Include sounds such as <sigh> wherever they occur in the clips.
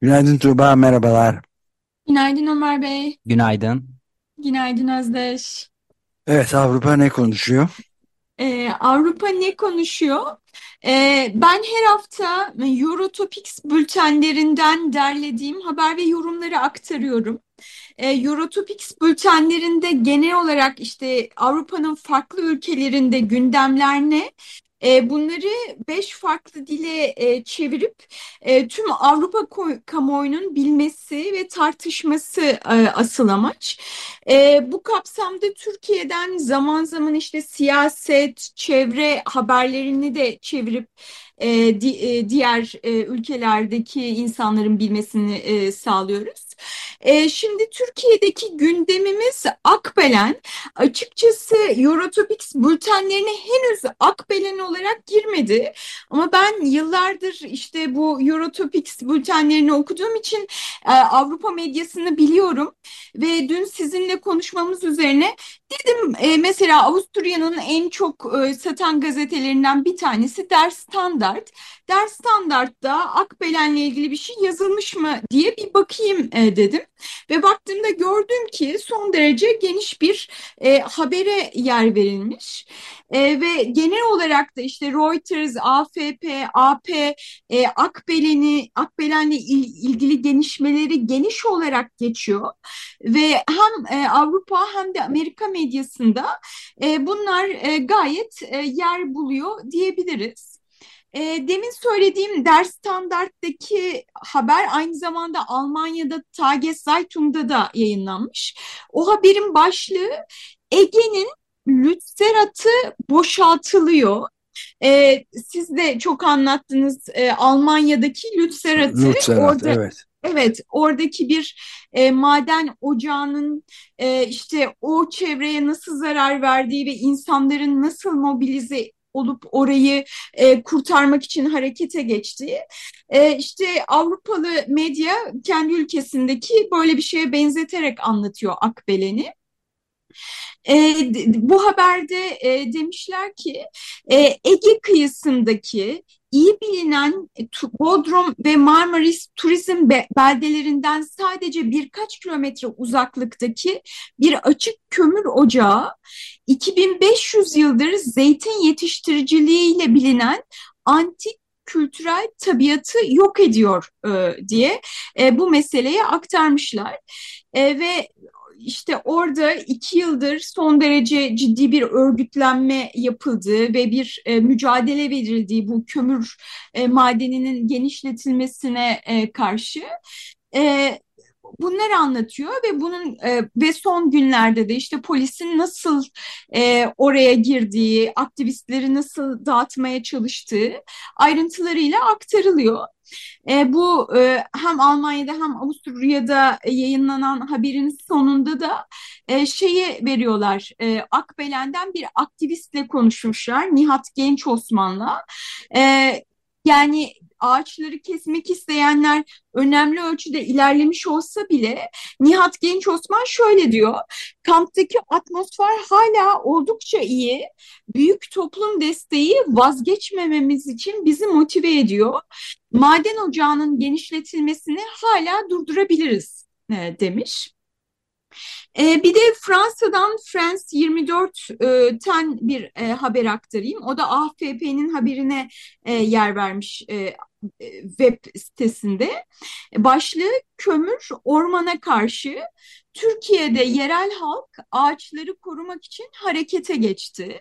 Günaydın Tuğba, merhabalar. Günaydın Ömer Bey. Günaydın. Günaydın Özdeş. Evet, Avrupa ne konuşuyor? Ee, Avrupa ne konuşuyor? Ee, ben her hafta Eurotopics bültenlerinden derlediğim haber ve yorumları aktarıyorum. Ee, Eurotopics bültenlerinde genel olarak işte Avrupa'nın farklı ülkelerinde gündemler ne? E, bunları beş farklı dile e, çevirip e, tüm Avrupa kamuoyunun bilmesi ve tartışması asıl amaç. Bu kapsamda Türkiye'den zaman zaman işte siyaset, çevre haberlerini de çevirip e, di, e, diğer e, ülkelerdeki insanların bilmesini e, sağlıyoruz. E, şimdi Türkiye'deki gündemimiz Akbelen. Açıkçası Eurotopics bültenlerine henüz Akbelen olarak girmedi. Ama ben yıllardır işte bu Eurotopics bültenlerini okuduğum için e, Avrupa medyasını biliyorum. Ve dün sizinle konuşmamız üzerine dedim e, mesela Avusturya'nın en çok e, satan gazetelerinden bir tanesi Der Standard. Der Standart'ta Akbelen'le ilgili bir şey yazılmış mı diye bir bakayım e, dedim. Ve baktığımda gördüm ki son derece geniş bir e, habere yer verilmiş. E, ve genel olarak da işte Reuters, AFP, AP, e, Akbelen'i, Akbelen'le il, ilgili genişmeleri geniş olarak geçiyor. Ve hem e, Avrupa hem de Amerika medyasında e, bunlar e, gayet e, yer buluyor diyebiliriz. E, demin söylediğim Der Standart'taki haber aynı zamanda Almanya'da Tageszeitung'da da yayınlanmış. O haberin başlığı Ege'nin Lützerat'ı boşaltılıyor. E, siz de çok anlattınız e, Almanya'daki Lützerat'ı. Lützerat, orada, evet. Evet, oradaki bir e, maden ocağının e, işte o çevreye nasıl zarar verdiği ve insanların nasıl mobilize olup orayı e, kurtarmak için harekete geçtiği. E, işte Avrupalı medya kendi ülkesindeki böyle bir şeye benzeterek anlatıyor Akbelen'i. E, bu haberde e, demişler ki e, Ege kıyısındaki iyi bilinen e, Bodrum ve Marmaris turizm beldelerinden sadece birkaç kilometre uzaklıktaki bir açık kömür ocağı 2500 yıldır zeytin yetiştiriciliğiyle bilinen antik kültürel tabiatı yok ediyor e, diye e, bu meseleyi aktarmışlar. E, ve işte orada iki yıldır son derece ciddi bir örgütlenme yapıldığı ve bir e, mücadele verildiği bu kömür e, madeninin genişletilmesine e, karşı e, bunları anlatıyor ve bunun e, ve son günlerde de işte polisin nasıl e, oraya girdiği, aktivistleri nasıl dağıtmaya çalıştığı ayrıntılarıyla aktarılıyor. E, bu e, hem Almanya'da hem Avusturya'da yayınlanan haberin sonunda da e, şeyi veriyorlar. E, Akbelen'den bir aktivistle konuşmuşlar. Nihat Genç Osman'la. E, yani ağaçları kesmek isteyenler önemli ölçüde ilerlemiş olsa bile Nihat Genç Osman şöyle diyor. Kamptaki atmosfer hala oldukça iyi. Büyük toplum desteği vazgeçmememiz için bizi motive ediyor. Maden ocağının genişletilmesini hala durdurabiliriz e, demiş. E, bir de Fransa'dan France 24'ten bir e, haber aktarayım. O da AFP'nin haberine yer vermiş web sitesinde. Başlığı kömür ormana karşı Türkiye'de yerel halk ağaçları korumak için harekete geçti.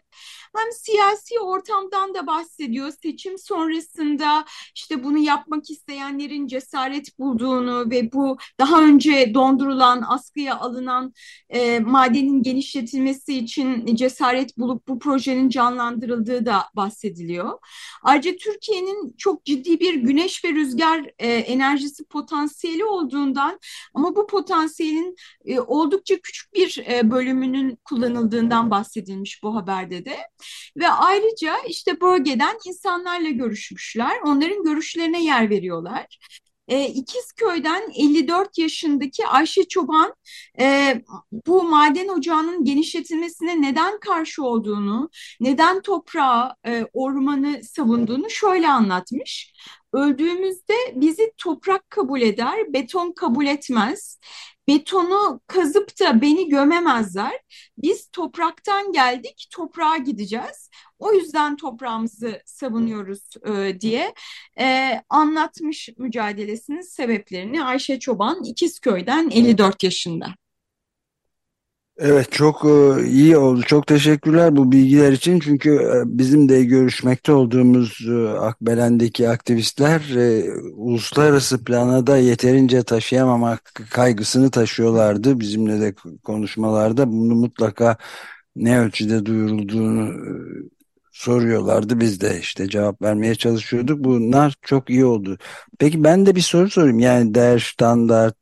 Hem siyasi ortamdan da bahsediyor. Seçim sonrasında işte bunu yapmak isteyenlerin cesaret bulduğunu ve bu daha önce dondurulan, askıya alınan e, madenin genişletilmesi için cesaret bulup bu projenin canlandırıldığı da bahsediliyor. Ayrıca Türkiye'nin çok ciddi bir güneş ve rüzgar e, enerjisi potansiyeli olduğundan ama bu potansiyelin e, oldukça küçük bir e, bölümünün kullanıldığından bahsedilmiş bu haberde de. Ve ayrıca işte bölgeden insanlarla görüşmüşler. Onların görüşlerine yer veriyorlar. E, İkizköy'den 54 yaşındaki Ayşe Çoban e, bu maden ocağının genişletilmesine neden karşı olduğunu, neden toprağı, e, ormanı savunduğunu şöyle anlatmış. Öldüğümüzde bizi toprak kabul eder, beton kabul etmez betonu kazıp da beni gömemezler. Biz topraktan geldik, toprağa gideceğiz. O yüzden toprağımızı savunuyoruz e, diye e, anlatmış mücadelesinin sebeplerini Ayşe Çoban İkizköy'den 54 yaşında. Evet çok e, iyi oldu. Çok teşekkürler bu bilgiler için. Çünkü e, bizim de görüşmekte olduğumuz e, Akbelen'deki aktivistler uluslararası plana da yeterince taşıyamamak kaygısını taşıyorlardı. Bizimle de konuşmalarda bunu mutlaka ne ölçüde duyurulduğunu soruyorlardı. Biz de işte cevap vermeye çalışıyorduk. Bunlar çok iyi oldu. Peki ben de bir soru sorayım. Yani Der Standart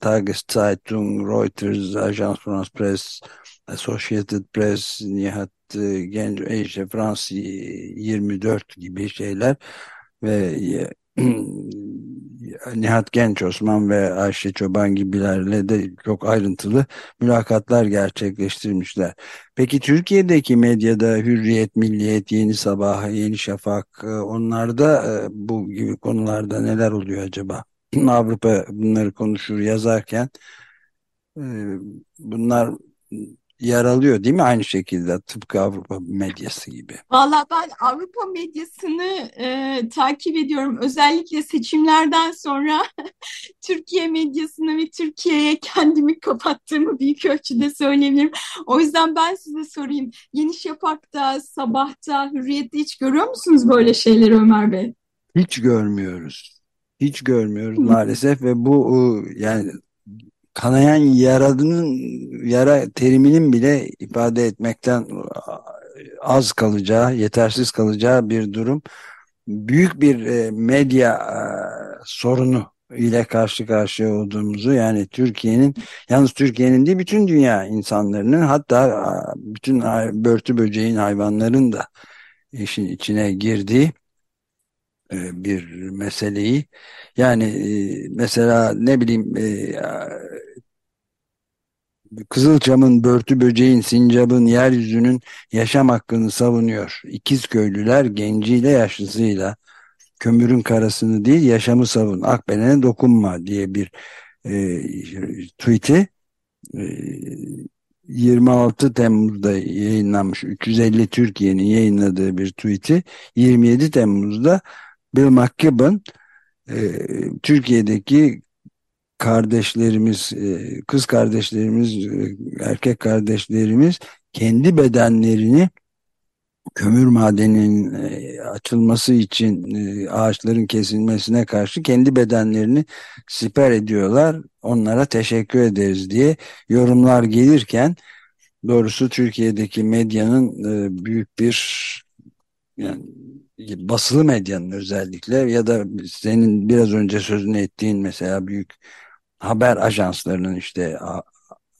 Tageszeitung, Reuters, Agence France Presse, Associated Press, Nihat e, Genç, e, işte Frans 24 gibi şeyler ve <clears throat> Nihat Genç Osman ve Ayşe Çoban gibilerle de çok ayrıntılı mülakatlar gerçekleştirmişler. Peki Türkiye'deki medyada Hürriyet, Milliyet, Yeni Sabah, Yeni Şafak onlarda bu gibi konularda neler oluyor acaba? Avrupa bunları konuşur yazarken e, bunlar yer alıyor değil mi aynı şekilde tıpkı Avrupa medyası gibi? Valla ben Avrupa medyasını e, takip ediyorum. Özellikle seçimlerden sonra <laughs> Türkiye medyasını ve Türkiye'ye kendimi kapattığımı büyük ölçüde söyleyebilirim. O yüzden ben size sorayım. Yeni Şafak'ta, Sabah'ta, Hürriyet'te hiç görüyor musunuz böyle şeyleri Ömer Bey? Hiç görmüyoruz. Hiç görmüyoruz maalesef ve bu yani kanayan yaradının yara teriminin bile ifade etmekten az kalacağı, yetersiz kalacağı bir durum. Büyük bir e, medya e, sorunu ile karşı karşıya olduğumuzu yani Türkiye'nin yalnız Türkiye'nin değil bütün dünya insanlarının hatta bütün börtü böceğin hayvanların da işin içine girdiği e, bir meseleyi yani e, mesela ne bileyim e, Kızılçam'ın, börtü böceğin, sincabın, yeryüzünün yaşam hakkını savunuyor. İkiz köylüler genciyle yaşlısıyla kömürün karasını değil yaşamı savun. Akbelen'e dokunma diye bir e, tweet'i e, 26 Temmuz'da yayınlanmış 350 Türkiye'nin yayınladığı bir tweet'i 27 Temmuz'da Bill McKibben e, Türkiye'deki kardeşlerimiz, e, kız kardeşlerimiz, e, erkek kardeşlerimiz kendi bedenlerini kömür madeninin açılması için ağaçların kesilmesine karşı kendi bedenlerini siper ediyorlar. Onlara teşekkür ederiz diye yorumlar gelirken doğrusu Türkiye'deki medyanın büyük bir yani basılı medyanın özellikle ya da senin biraz önce sözünü ettiğin mesela büyük haber ajanslarının işte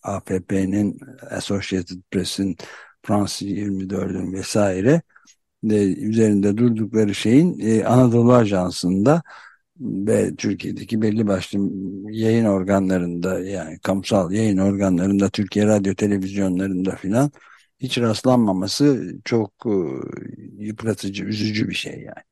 AFP'nin, Associated Press'in, France 24'ün vesaire de üzerinde durdukları şeyin e, Anadolu Ajansı'nda ve Türkiye'deki belli başlı yayın organlarında yani kamusal yayın organlarında Türkiye radyo televizyonlarında filan hiç rastlanmaması çok e, yıpratıcı, üzücü bir şey yani.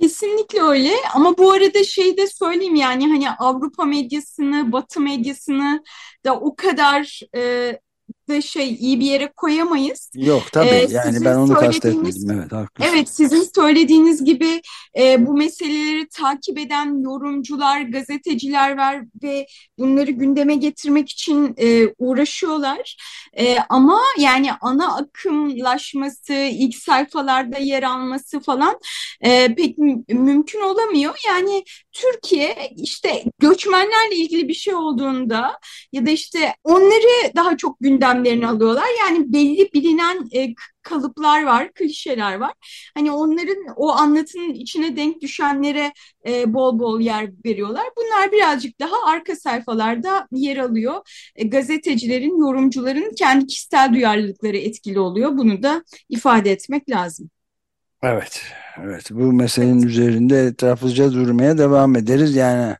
Kesinlikle öyle ama bu arada şey de söyleyeyim yani hani Avrupa medyasını, Batı medyasını da o kadar e, da şey iyi bir yere koyamayız. Yok tabii Ee, yani ben onu kastetmedim. Evet haklısın. Evet, sizin söylediğiniz gibi e, bu meseleleri takip eden yorumcular, gazeteciler var ve bunları gündeme getirmek için e, uğraşıyorlar. E, ama yani ana akımlaşması, ilk sayfalarda yer alması falan e, pek mü- mümkün olamıyor. Yani Türkiye işte göçmenlerle ilgili bir şey olduğunda ya da işte onları daha çok gündemlerine alıyorlar. Yani belli bilinen e, kalıplar var, klişeler var. Hani onların o anlatının içine denk düşenlere e, bol bol yer veriyorlar. Bunlar birazcık daha arka sayfalarda yer alıyor. E, gazetecilerin, yorumcuların kendi kişisel duyarlılıkları etkili oluyor. Bunu da ifade etmek lazım. Evet, evet. Bu meselenin üzerinde etraflıca durmaya devam ederiz. Yani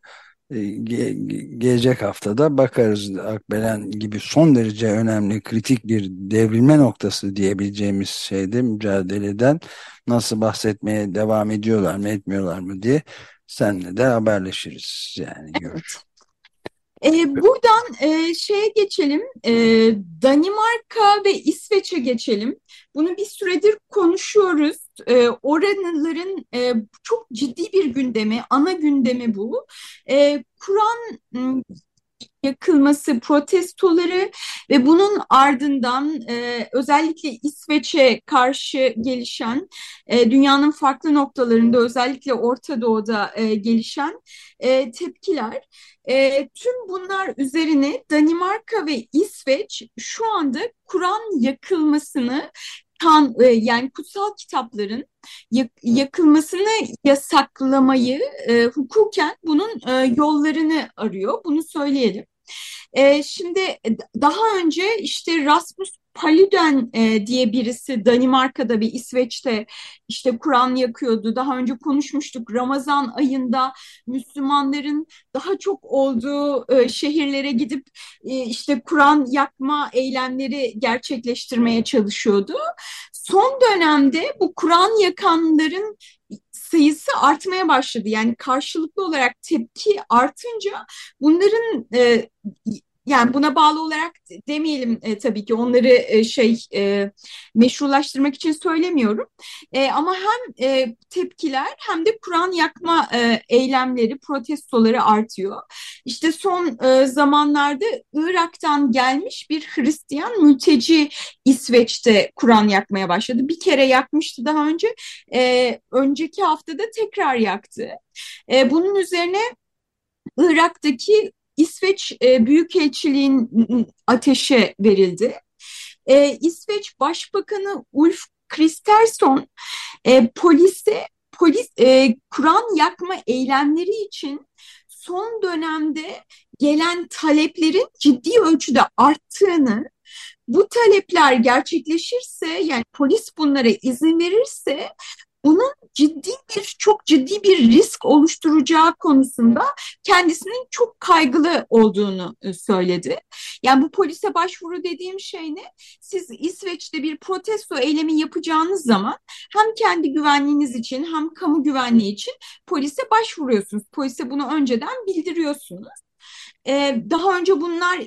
ge- gelecek haftada bakarız Akbelen gibi son derece önemli, kritik bir devrilme noktası diyebileceğimiz şeyde mücadeleden nasıl bahsetmeye devam ediyorlar mı, etmiyorlar mı diye seninle de haberleşiriz. Yani görüş. E, buradan e, şeye geçelim, e, Danimarka ve İsveç'e geçelim. Bunu bir süredir konuşuyoruz. E, oranların e, çok ciddi bir gündemi, ana gündemi bu. E, Kur'an yakılması protestoları ve bunun ardından e, özellikle İsveç'e karşı gelişen e, dünyanın farklı noktalarında özellikle Orta Doğu'da e, gelişen e, tepkiler. E, tüm bunlar üzerine Danimarka ve İsveç şu anda Kur'an yakılmasını kan, e, yani kutsal kitapların yak- yakılmasını yasaklamayı e, hukuken bunun e, yollarını arıyor. Bunu söyleyelim. E, şimdi daha önce işte Rasmus Paludan e, diye birisi Danimarka'da ve İsveç'te işte Kur'an yakıyordu. Daha önce konuşmuştuk. Ramazan ayında Müslümanların daha çok olduğu e, şehirlere gidip e, işte Kur'an yakma eylemleri gerçekleştirmeye çalışıyordu. Son dönemde bu Kur'an yakanların sayısı artmaya başladı. Yani karşılıklı olarak tepki artınca bunların e, yani buna bağlı olarak demeyelim e, tabii ki onları e, şey e, meşrulaştırmak için söylemiyorum. E, ama hem e, tepkiler hem de Kur'an yakma e, eylemleri, protestoları artıyor. İşte son e, zamanlarda Irak'tan gelmiş bir Hristiyan mülteci İsveç'te Kur'an yakmaya başladı. Bir kere yakmıştı daha önce. E, önceki haftada tekrar yaktı. E, bunun üzerine Irak'taki İsveç e, Büyükelçiliğin ateşe verildi. E, İsveç Başbakanı Ulf Kristersson e, polise polis e, Kur'an yakma eylemleri için son dönemde gelen taleplerin ciddi ölçüde arttığını, bu talepler gerçekleşirse yani polis bunlara izin verirse bunun ciddi bir çok ciddi bir risk oluşturacağı konusunda kendisinin çok kaygılı olduğunu söyledi. Yani bu polise başvuru dediğim şey ne? Siz İsveç'te bir protesto eylemi yapacağınız zaman hem kendi güvenliğiniz için hem kamu güvenliği için polise başvuruyorsunuz. Polise bunu önceden bildiriyorsunuz. Ee, daha önce bunlar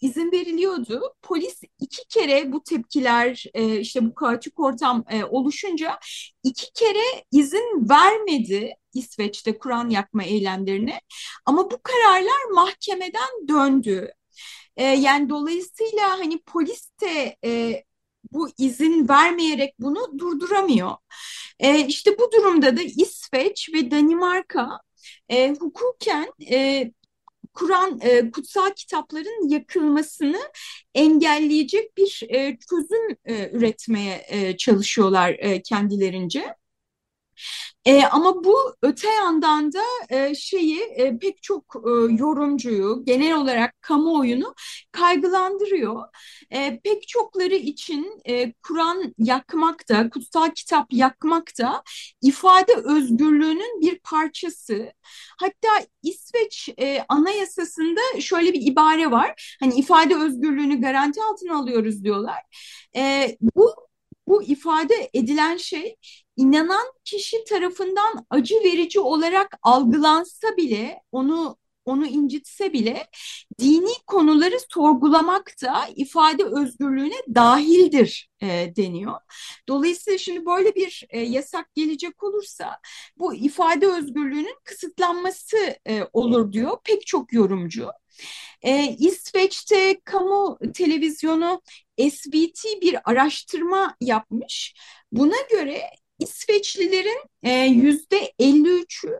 izin veriliyordu. Polis iki kere bu tepkiler e, işte bu kaotik ortam e, oluşunca iki kere izin vermedi İsveç'te Kur'an yakma eylemlerine. Ama bu kararlar mahkemeden döndü. E, yani dolayısıyla hani polis de e, bu izin vermeyerek bunu durduramıyor. E, işte bu durumda da İsveç ve Danimarka e, hukuken e, Kur'an e, kutsal kitapların yakılmasını engelleyecek bir e, çözüm e, üretmeye e, çalışıyorlar e, kendilerince. E, ama bu öte yandan da e, şeyi e, pek çok e, yorumcuyu, genel olarak kamuoyunu kaygılandırıyor. E, pek çokları için e, Kur'an yakmak da, kutsal kitap yakmak da ifade özgürlüğünün bir parçası. Hatta İsveç e, anayasasında şöyle bir ibare var. Hani ifade özgürlüğünü garanti altına alıyoruz diyorlar. E, bu bu ifade edilen şey inanan kişi tarafından acı verici olarak algılansa bile onu onu incitse bile dini konuları sorgulamak da ifade özgürlüğüne dahildir e, deniyor. Dolayısıyla şimdi böyle bir e, yasak gelecek olursa bu ifade özgürlüğünün kısıtlanması e, olur diyor pek çok yorumcu. E, İsveç'te kamu televizyonu SBT bir araştırma yapmış. Buna göre İsveçlilerin e, yüzde 53'ü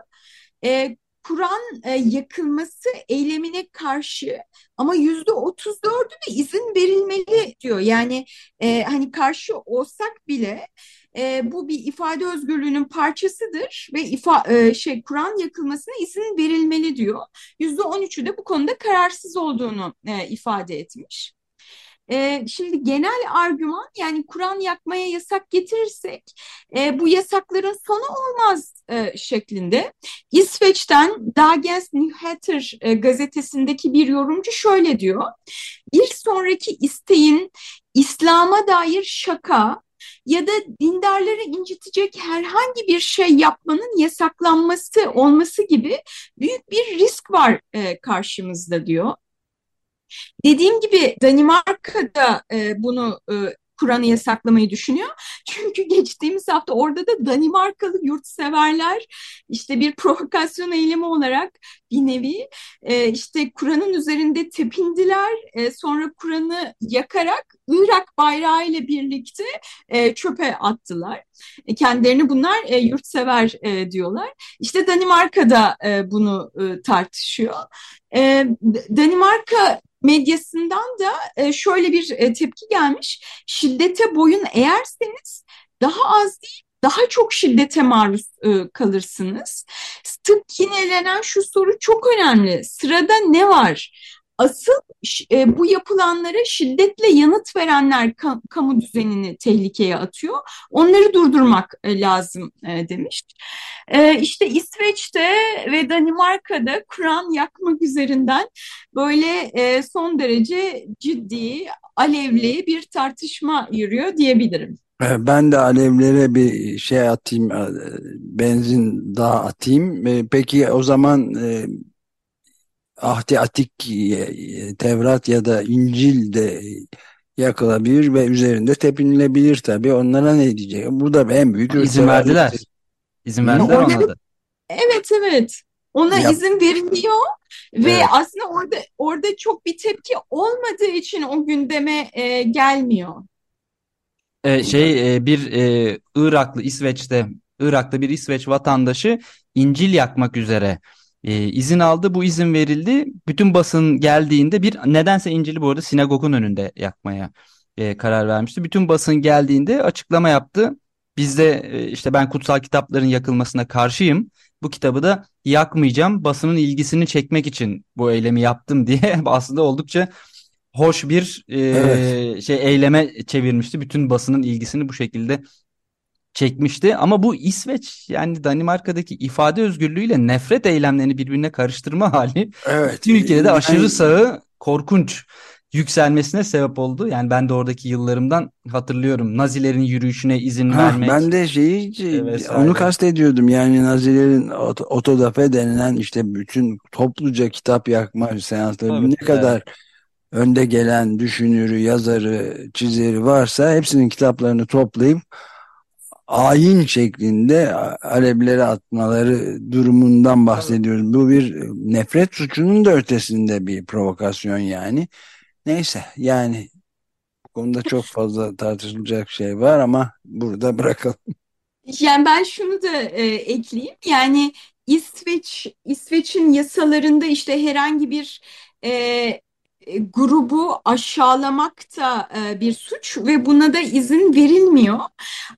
e, Kur'an e, yakılması eylemine karşı ama yüzde 34'ü de izin verilmeli diyor. Yani e, hani karşı olsak bile e, bu bir ifade özgürlüğünün parçasıdır ve ifa, e, şey Kur'an yakılmasına izin verilmeli diyor. Yüzde 13'ü de bu konuda kararsız olduğunu e, ifade etmiş. E, şimdi genel argüman yani Kur'an yakmaya yasak getirirsek e, bu yasakların sonu olmaz e, şeklinde. İsveç'ten Dagens Nyheter e, gazetesindeki bir yorumcu şöyle diyor. Bir sonraki isteğin İslam'a dair şaka ya da dindarları incitecek herhangi bir şey yapmanın yasaklanması olması gibi büyük bir risk var e, karşımızda diyor. Dediğim gibi Danimarka'da e, bunu e, Kur'an'ı yasaklamayı düşünüyor. <laughs> Çünkü geçtiğimiz hafta orada da Danimarkalı yurtseverler işte bir provokasyon eylemi olarak bir nevi e, işte Kur'an'ın üzerinde tepindiler. E, sonra Kur'an'ı yakarak Irak bayrağı ile birlikte e, çöpe attılar. E, kendilerini bunlar e, yurtsever e, diyorlar. İşte Danimarka'da e, bunu e, tartışıyor. E, Danimarka medyasından da e, şöyle bir e, tepki gelmiş. Şiddete boyun eğerseniz daha az değil daha çok şiddete maruz e, kalırsınız. Sık yinelenen şu soru çok önemli. Sırada ne var? Asıl e, bu yapılanlara şiddetle yanıt verenler ka, kamu düzenini tehlikeye atıyor. Onları durdurmak e, lazım e, demiş. E, işte İsveç'te ve Danimarka'da Kur'an yakmak üzerinden böyle e, son derece ciddi, alevli bir tartışma yürüyor diyebilirim. E, ben de alevlere bir şey atayım, e, benzin daha atayım. E, peki o zaman Ahdi Atik, Tevrat ya da İncil de yakılabilir ve üzerinde tepinilebilir tabii. Onlara ne diyecek? Bu da en büyük izin verdiler. İzin verdiler ona da. Evet evet. Ona Yap. izin veriliyor ve evet. aslında orada orada çok bir tepki olmadığı için o gündeme e, gelmiyor. Ee, şey e, bir e, Iraklı İsveç'te Irak'ta bir İsveç vatandaşı İncil yakmak üzere e, izin aldı. Bu izin verildi. Bütün basın geldiğinde bir nedense İncil'i bu arada sinagogun önünde yakmaya e, karar vermişti. Bütün basın geldiğinde açıklama yaptı. Bizde e, işte ben kutsal kitapların yakılmasına karşıyım. Bu kitabı da yakmayacağım. Basının ilgisini çekmek için bu eylemi yaptım <laughs> diye aslında oldukça hoş bir e, evet. şey eyleme çevirmişti. Bütün basının ilgisini bu şekilde çekmişti. Ama bu İsveç yani Danimarka'daki ifade özgürlüğüyle nefret eylemlerini birbirine karıştırma <laughs> hali evet. Türkiye'de de aşırı yani... sağı korkunç yükselmesine sebep oldu. Yani ben de oradaki yıllarımdan hatırlıyorum. Nazilerin yürüyüşüne izin ha, vermek. Ben de şeyi evet, onu kastediyordum. Yani Nazilerin otodafe denilen işte bütün topluca kitap yakma seansları evet, ne evet. kadar önde gelen düşünürü, yazarı, çizeri varsa hepsinin kitaplarını toplayıp ayin şeklinde alevlere atmaları durumundan bahsediyoruz. Bu bir nefret suçunun da ötesinde bir provokasyon yani. Neyse yani bu konuda çok fazla tartışılacak şey var ama burada bırakalım. Yani ben şunu da e, ekleyeyim. Yani İsveç İsveç'in yasalarında işte herhangi bir e, e, grubu aşağılamak da e, bir suç ve buna da izin verilmiyor.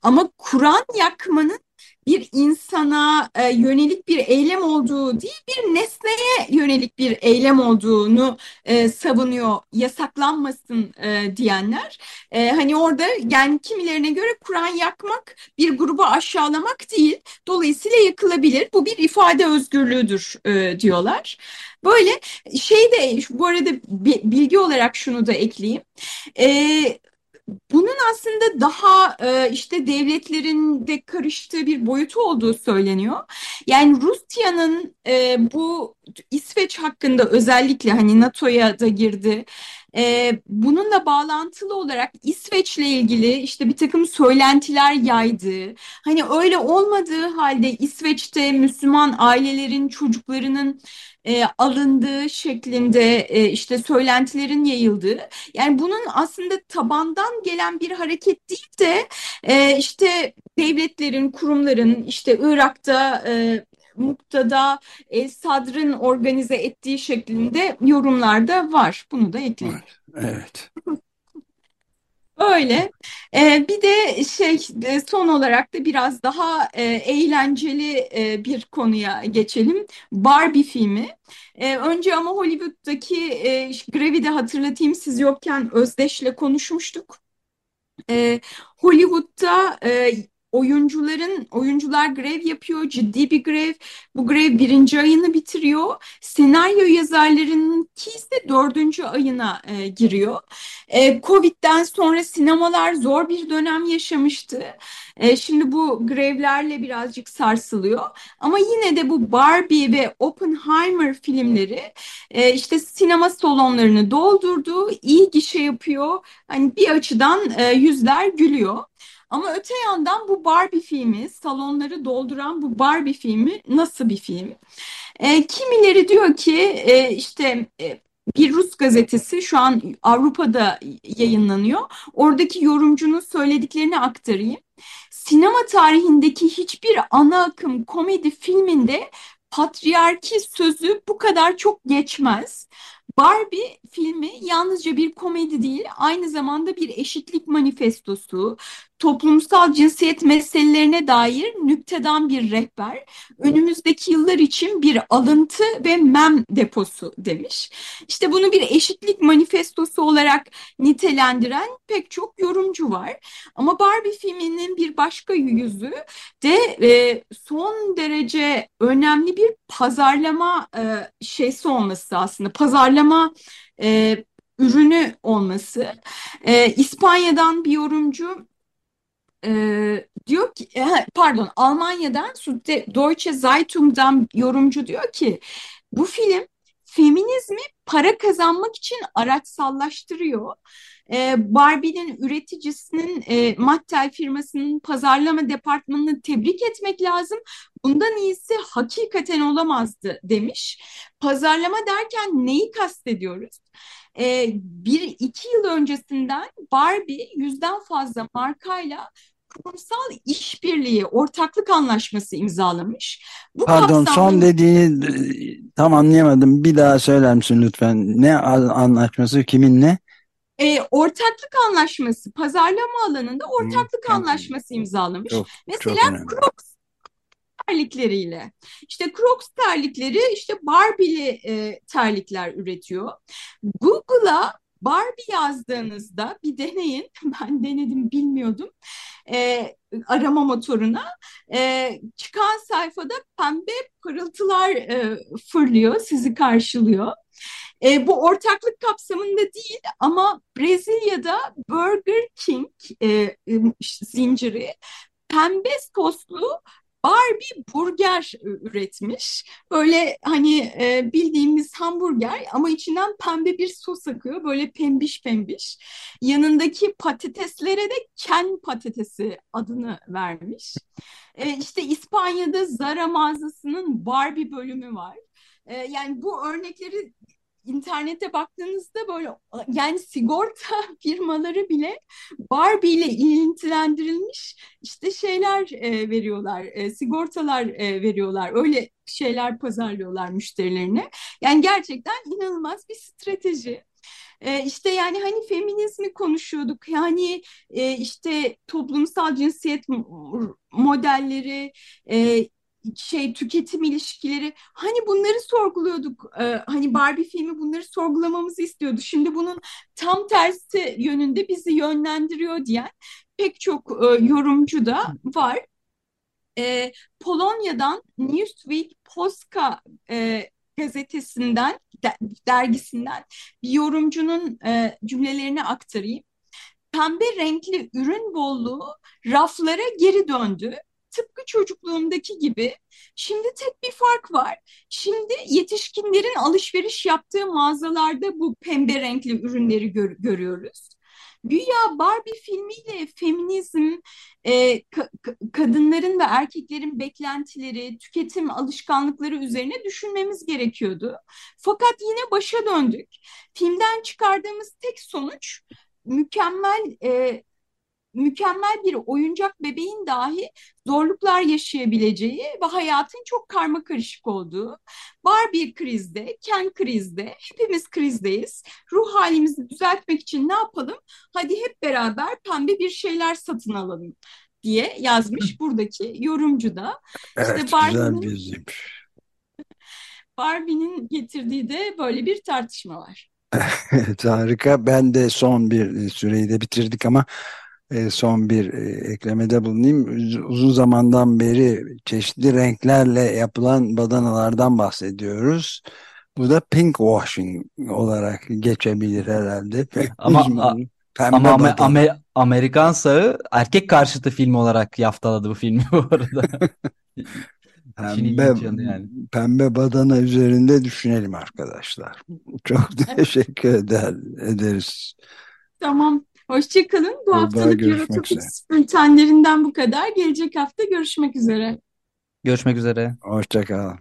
Ama Kur'an yakmanın bir insana e, yönelik bir eylem olduğu değil bir nesneye yönelik bir eylem olduğunu e, savunuyor yasaklanmasın e, diyenler. E, hani orada yani kimilerine göre Kur'an yakmak bir grubu aşağılamak değil dolayısıyla yakılabilir bu bir ifade özgürlüğüdür e, diyorlar. Böyle şey de bu arada bilgi olarak şunu da ekleyeyim. E, bunun aslında daha e, işte devletlerin de karıştığı bir boyutu olduğu söyleniyor. Yani Rusya'nın e, bu İsveç hakkında özellikle hani NATO'ya da girdi. E, bununla bağlantılı olarak İsveç'le ilgili işte bir takım söylentiler yaydı. Hani öyle olmadığı halde İsveç'te Müslüman ailelerin çocuklarının e, alındığı şeklinde e, işte söylentilerin yayıldığı. Yani bunun aslında tabandan gelen bir hareket değil de e, işte devletlerin, kurumların işte Irak'ta e, Muktada El Sadr'ın organize ettiği şeklinde yorumlarda var. Bunu da ekleyeyim. Evet. Öyle. Ee, bir de şey e, son olarak da biraz daha e, eğlenceli e, bir konuya geçelim. Barbie filmi. E, önce ama Hollywood'daki e, grevi de hatırlatayım. Siz yokken Özdeş'le konuşmuştuk. E, Hollywood'da e, oyuncuların oyuncular grev yapıyor ciddi bir grev. Bu grev birinci ayını bitiriyor. Senaryo yazarlarınınki ise dördüncü ayına e, giriyor. E, Covid'den sonra sinemalar zor bir dönem yaşamıştı. E, şimdi bu grevlerle birazcık sarsılıyor. Ama yine de bu Barbie ve Oppenheimer filmleri e, işte sinema salonlarını doldurdu iyi gişe yapıyor. Hani bir açıdan e, yüzler gülüyor ama öte yandan bu Barbie filmi, salonları dolduran bu Barbie filmi nasıl bir film? E, kimileri diyor ki e, işte e, bir Rus gazetesi şu an Avrupa'da yayınlanıyor. Oradaki yorumcunun söylediklerini aktarayım. Sinema tarihindeki hiçbir ana akım komedi filminde patriarki sözü bu kadar çok geçmez. Barbie filmi yalnızca bir komedi değil, aynı zamanda bir eşitlik manifestosu, toplumsal cinsiyet meselelerine dair nüktedan bir rehber, önümüzdeki yıllar için bir alıntı ve mem deposu demiş. İşte bunu bir eşitlik manifestosu olarak nitelendiren pek çok yorumcu var. Ama Barbie filminin bir başka yüzü de e, son derece önemli bir pazarlama e, şeysi olması aslında. Pazarlama e, ürünü olması. İspanya'dan bir yorumcu e, diyor ki pardon Almanya'dan Deutsche Zeitung'dan yorumcu diyor ki bu film feminizmi para kazanmak için araçsallaştırıyor. E, Barbie'nin üreticisinin e, Mattel firmasının pazarlama departmanını tebrik etmek lazım. Bundan iyisi hakikaten olamazdı demiş. Pazarlama derken neyi kastediyoruz? E, bir iki yıl öncesinden Barbie yüzden fazla markayla kurumsal işbirliği, ortaklık anlaşması imzalamış. Bu Pardon kapsamda... son dediğini e, tam anlayamadım. Bir daha söyler misin lütfen? Ne anlaşması, kiminle? E, ortaklık anlaşması, pazarlama alanında ortaklık hmm, anlaşması imzalamış. Çok, Mesela çok Crocs terlikleriyle. İşte Crocs terlikleri işte Barbie'li e, terlikler üretiyor. Google'a Barbie yazdığınızda bir deneyin. <laughs> Ben denedim bilmiyordum. E, arama motoruna e, çıkan sayfada pembe pırıltılar e, fırlıyor, sizi karşılıyor. E, bu ortaklık kapsamında değil ama Brezilya'da Burger King e, zinciri pembe soslu Barbie burger üretmiş. Böyle hani e, bildiğimiz hamburger ama içinden pembe bir sos akıyor. Böyle pembiş pembiş. Yanındaki patateslere de Ken patatesi adını vermiş. E, işte İspanya'da Zara mağazasının Barbie bölümü var. E, yani bu örnekleri internete baktığınızda böyle yani sigorta <laughs> firmaları bile Barbie ile ilintilendirilmiş işte şeyler e, veriyorlar, e, sigortalar e, veriyorlar. Öyle şeyler pazarlıyorlar müşterilerine. Yani gerçekten inanılmaz bir strateji. E, işte yani hani feminizmi konuşuyorduk. Yani e, işte toplumsal cinsiyet modelleri, e, şey tüketim ilişkileri hani bunları sorguluyorduk ee, hani Barbie filmi bunları sorgulamamızı istiyordu. Şimdi bunun tam tersi yönünde bizi yönlendiriyor diyen pek çok e, yorumcu da var. E, Polonya'dan Newsweek Polska e, gazetesinden de, dergisinden bir yorumcunun e, cümlelerini aktarayım. Pembe renkli ürün bolluğu raflara geri döndü. Tıpkı çocukluğumdaki gibi. Şimdi tek bir fark var. Şimdi yetişkinlerin alışveriş yaptığı mağazalarda bu pembe renkli ürünleri gör görüyoruz. Güya Barbie filmiyle feminizm, e, ka kadınların ve erkeklerin beklentileri, tüketim alışkanlıkları üzerine düşünmemiz gerekiyordu. Fakat yine başa döndük. Filmden çıkardığımız tek sonuç mükemmel e, mükemmel bir oyuncak bebeğin dahi zorluklar yaşayabileceği ve hayatın çok karma karışık olduğu. Barbie krizde, Ken krizde, hepimiz krizdeyiz. Ruh halimizi düzeltmek için ne yapalım? Hadi hep beraber pembe bir şeyler satın alalım diye yazmış buradaki yorumcu da. Evet, işte güzel bir yazıymış. Barbie'nin getirdiği de böyle bir tartışma var. <laughs> Evet, harika. Ben de son bir süreyi de bitirdik ama e, son bir e, eklemede bulunayım. Uzun zamandan beri çeşitli renklerle yapılan badanalardan bahsediyoruz. Bu da pink washing olarak geçebilir herhalde. <laughs> Ama. Pembe ama Amer-. Amer- Amerikan Sağı erkek karşıtı film olarak yaftaladı bu filmi bu arada. <laughs> Pembe, yani. pembe badana üzerinde düşünelim arkadaşlar. Çok teşekkür eder, ederiz. Tamam. Hoşçakalın. Bu Burada haftalık görüşmek Eurotopics bültenlerinden bu kadar. Gelecek hafta görüşmek üzere. Görüşmek üzere. Hoşça kalın.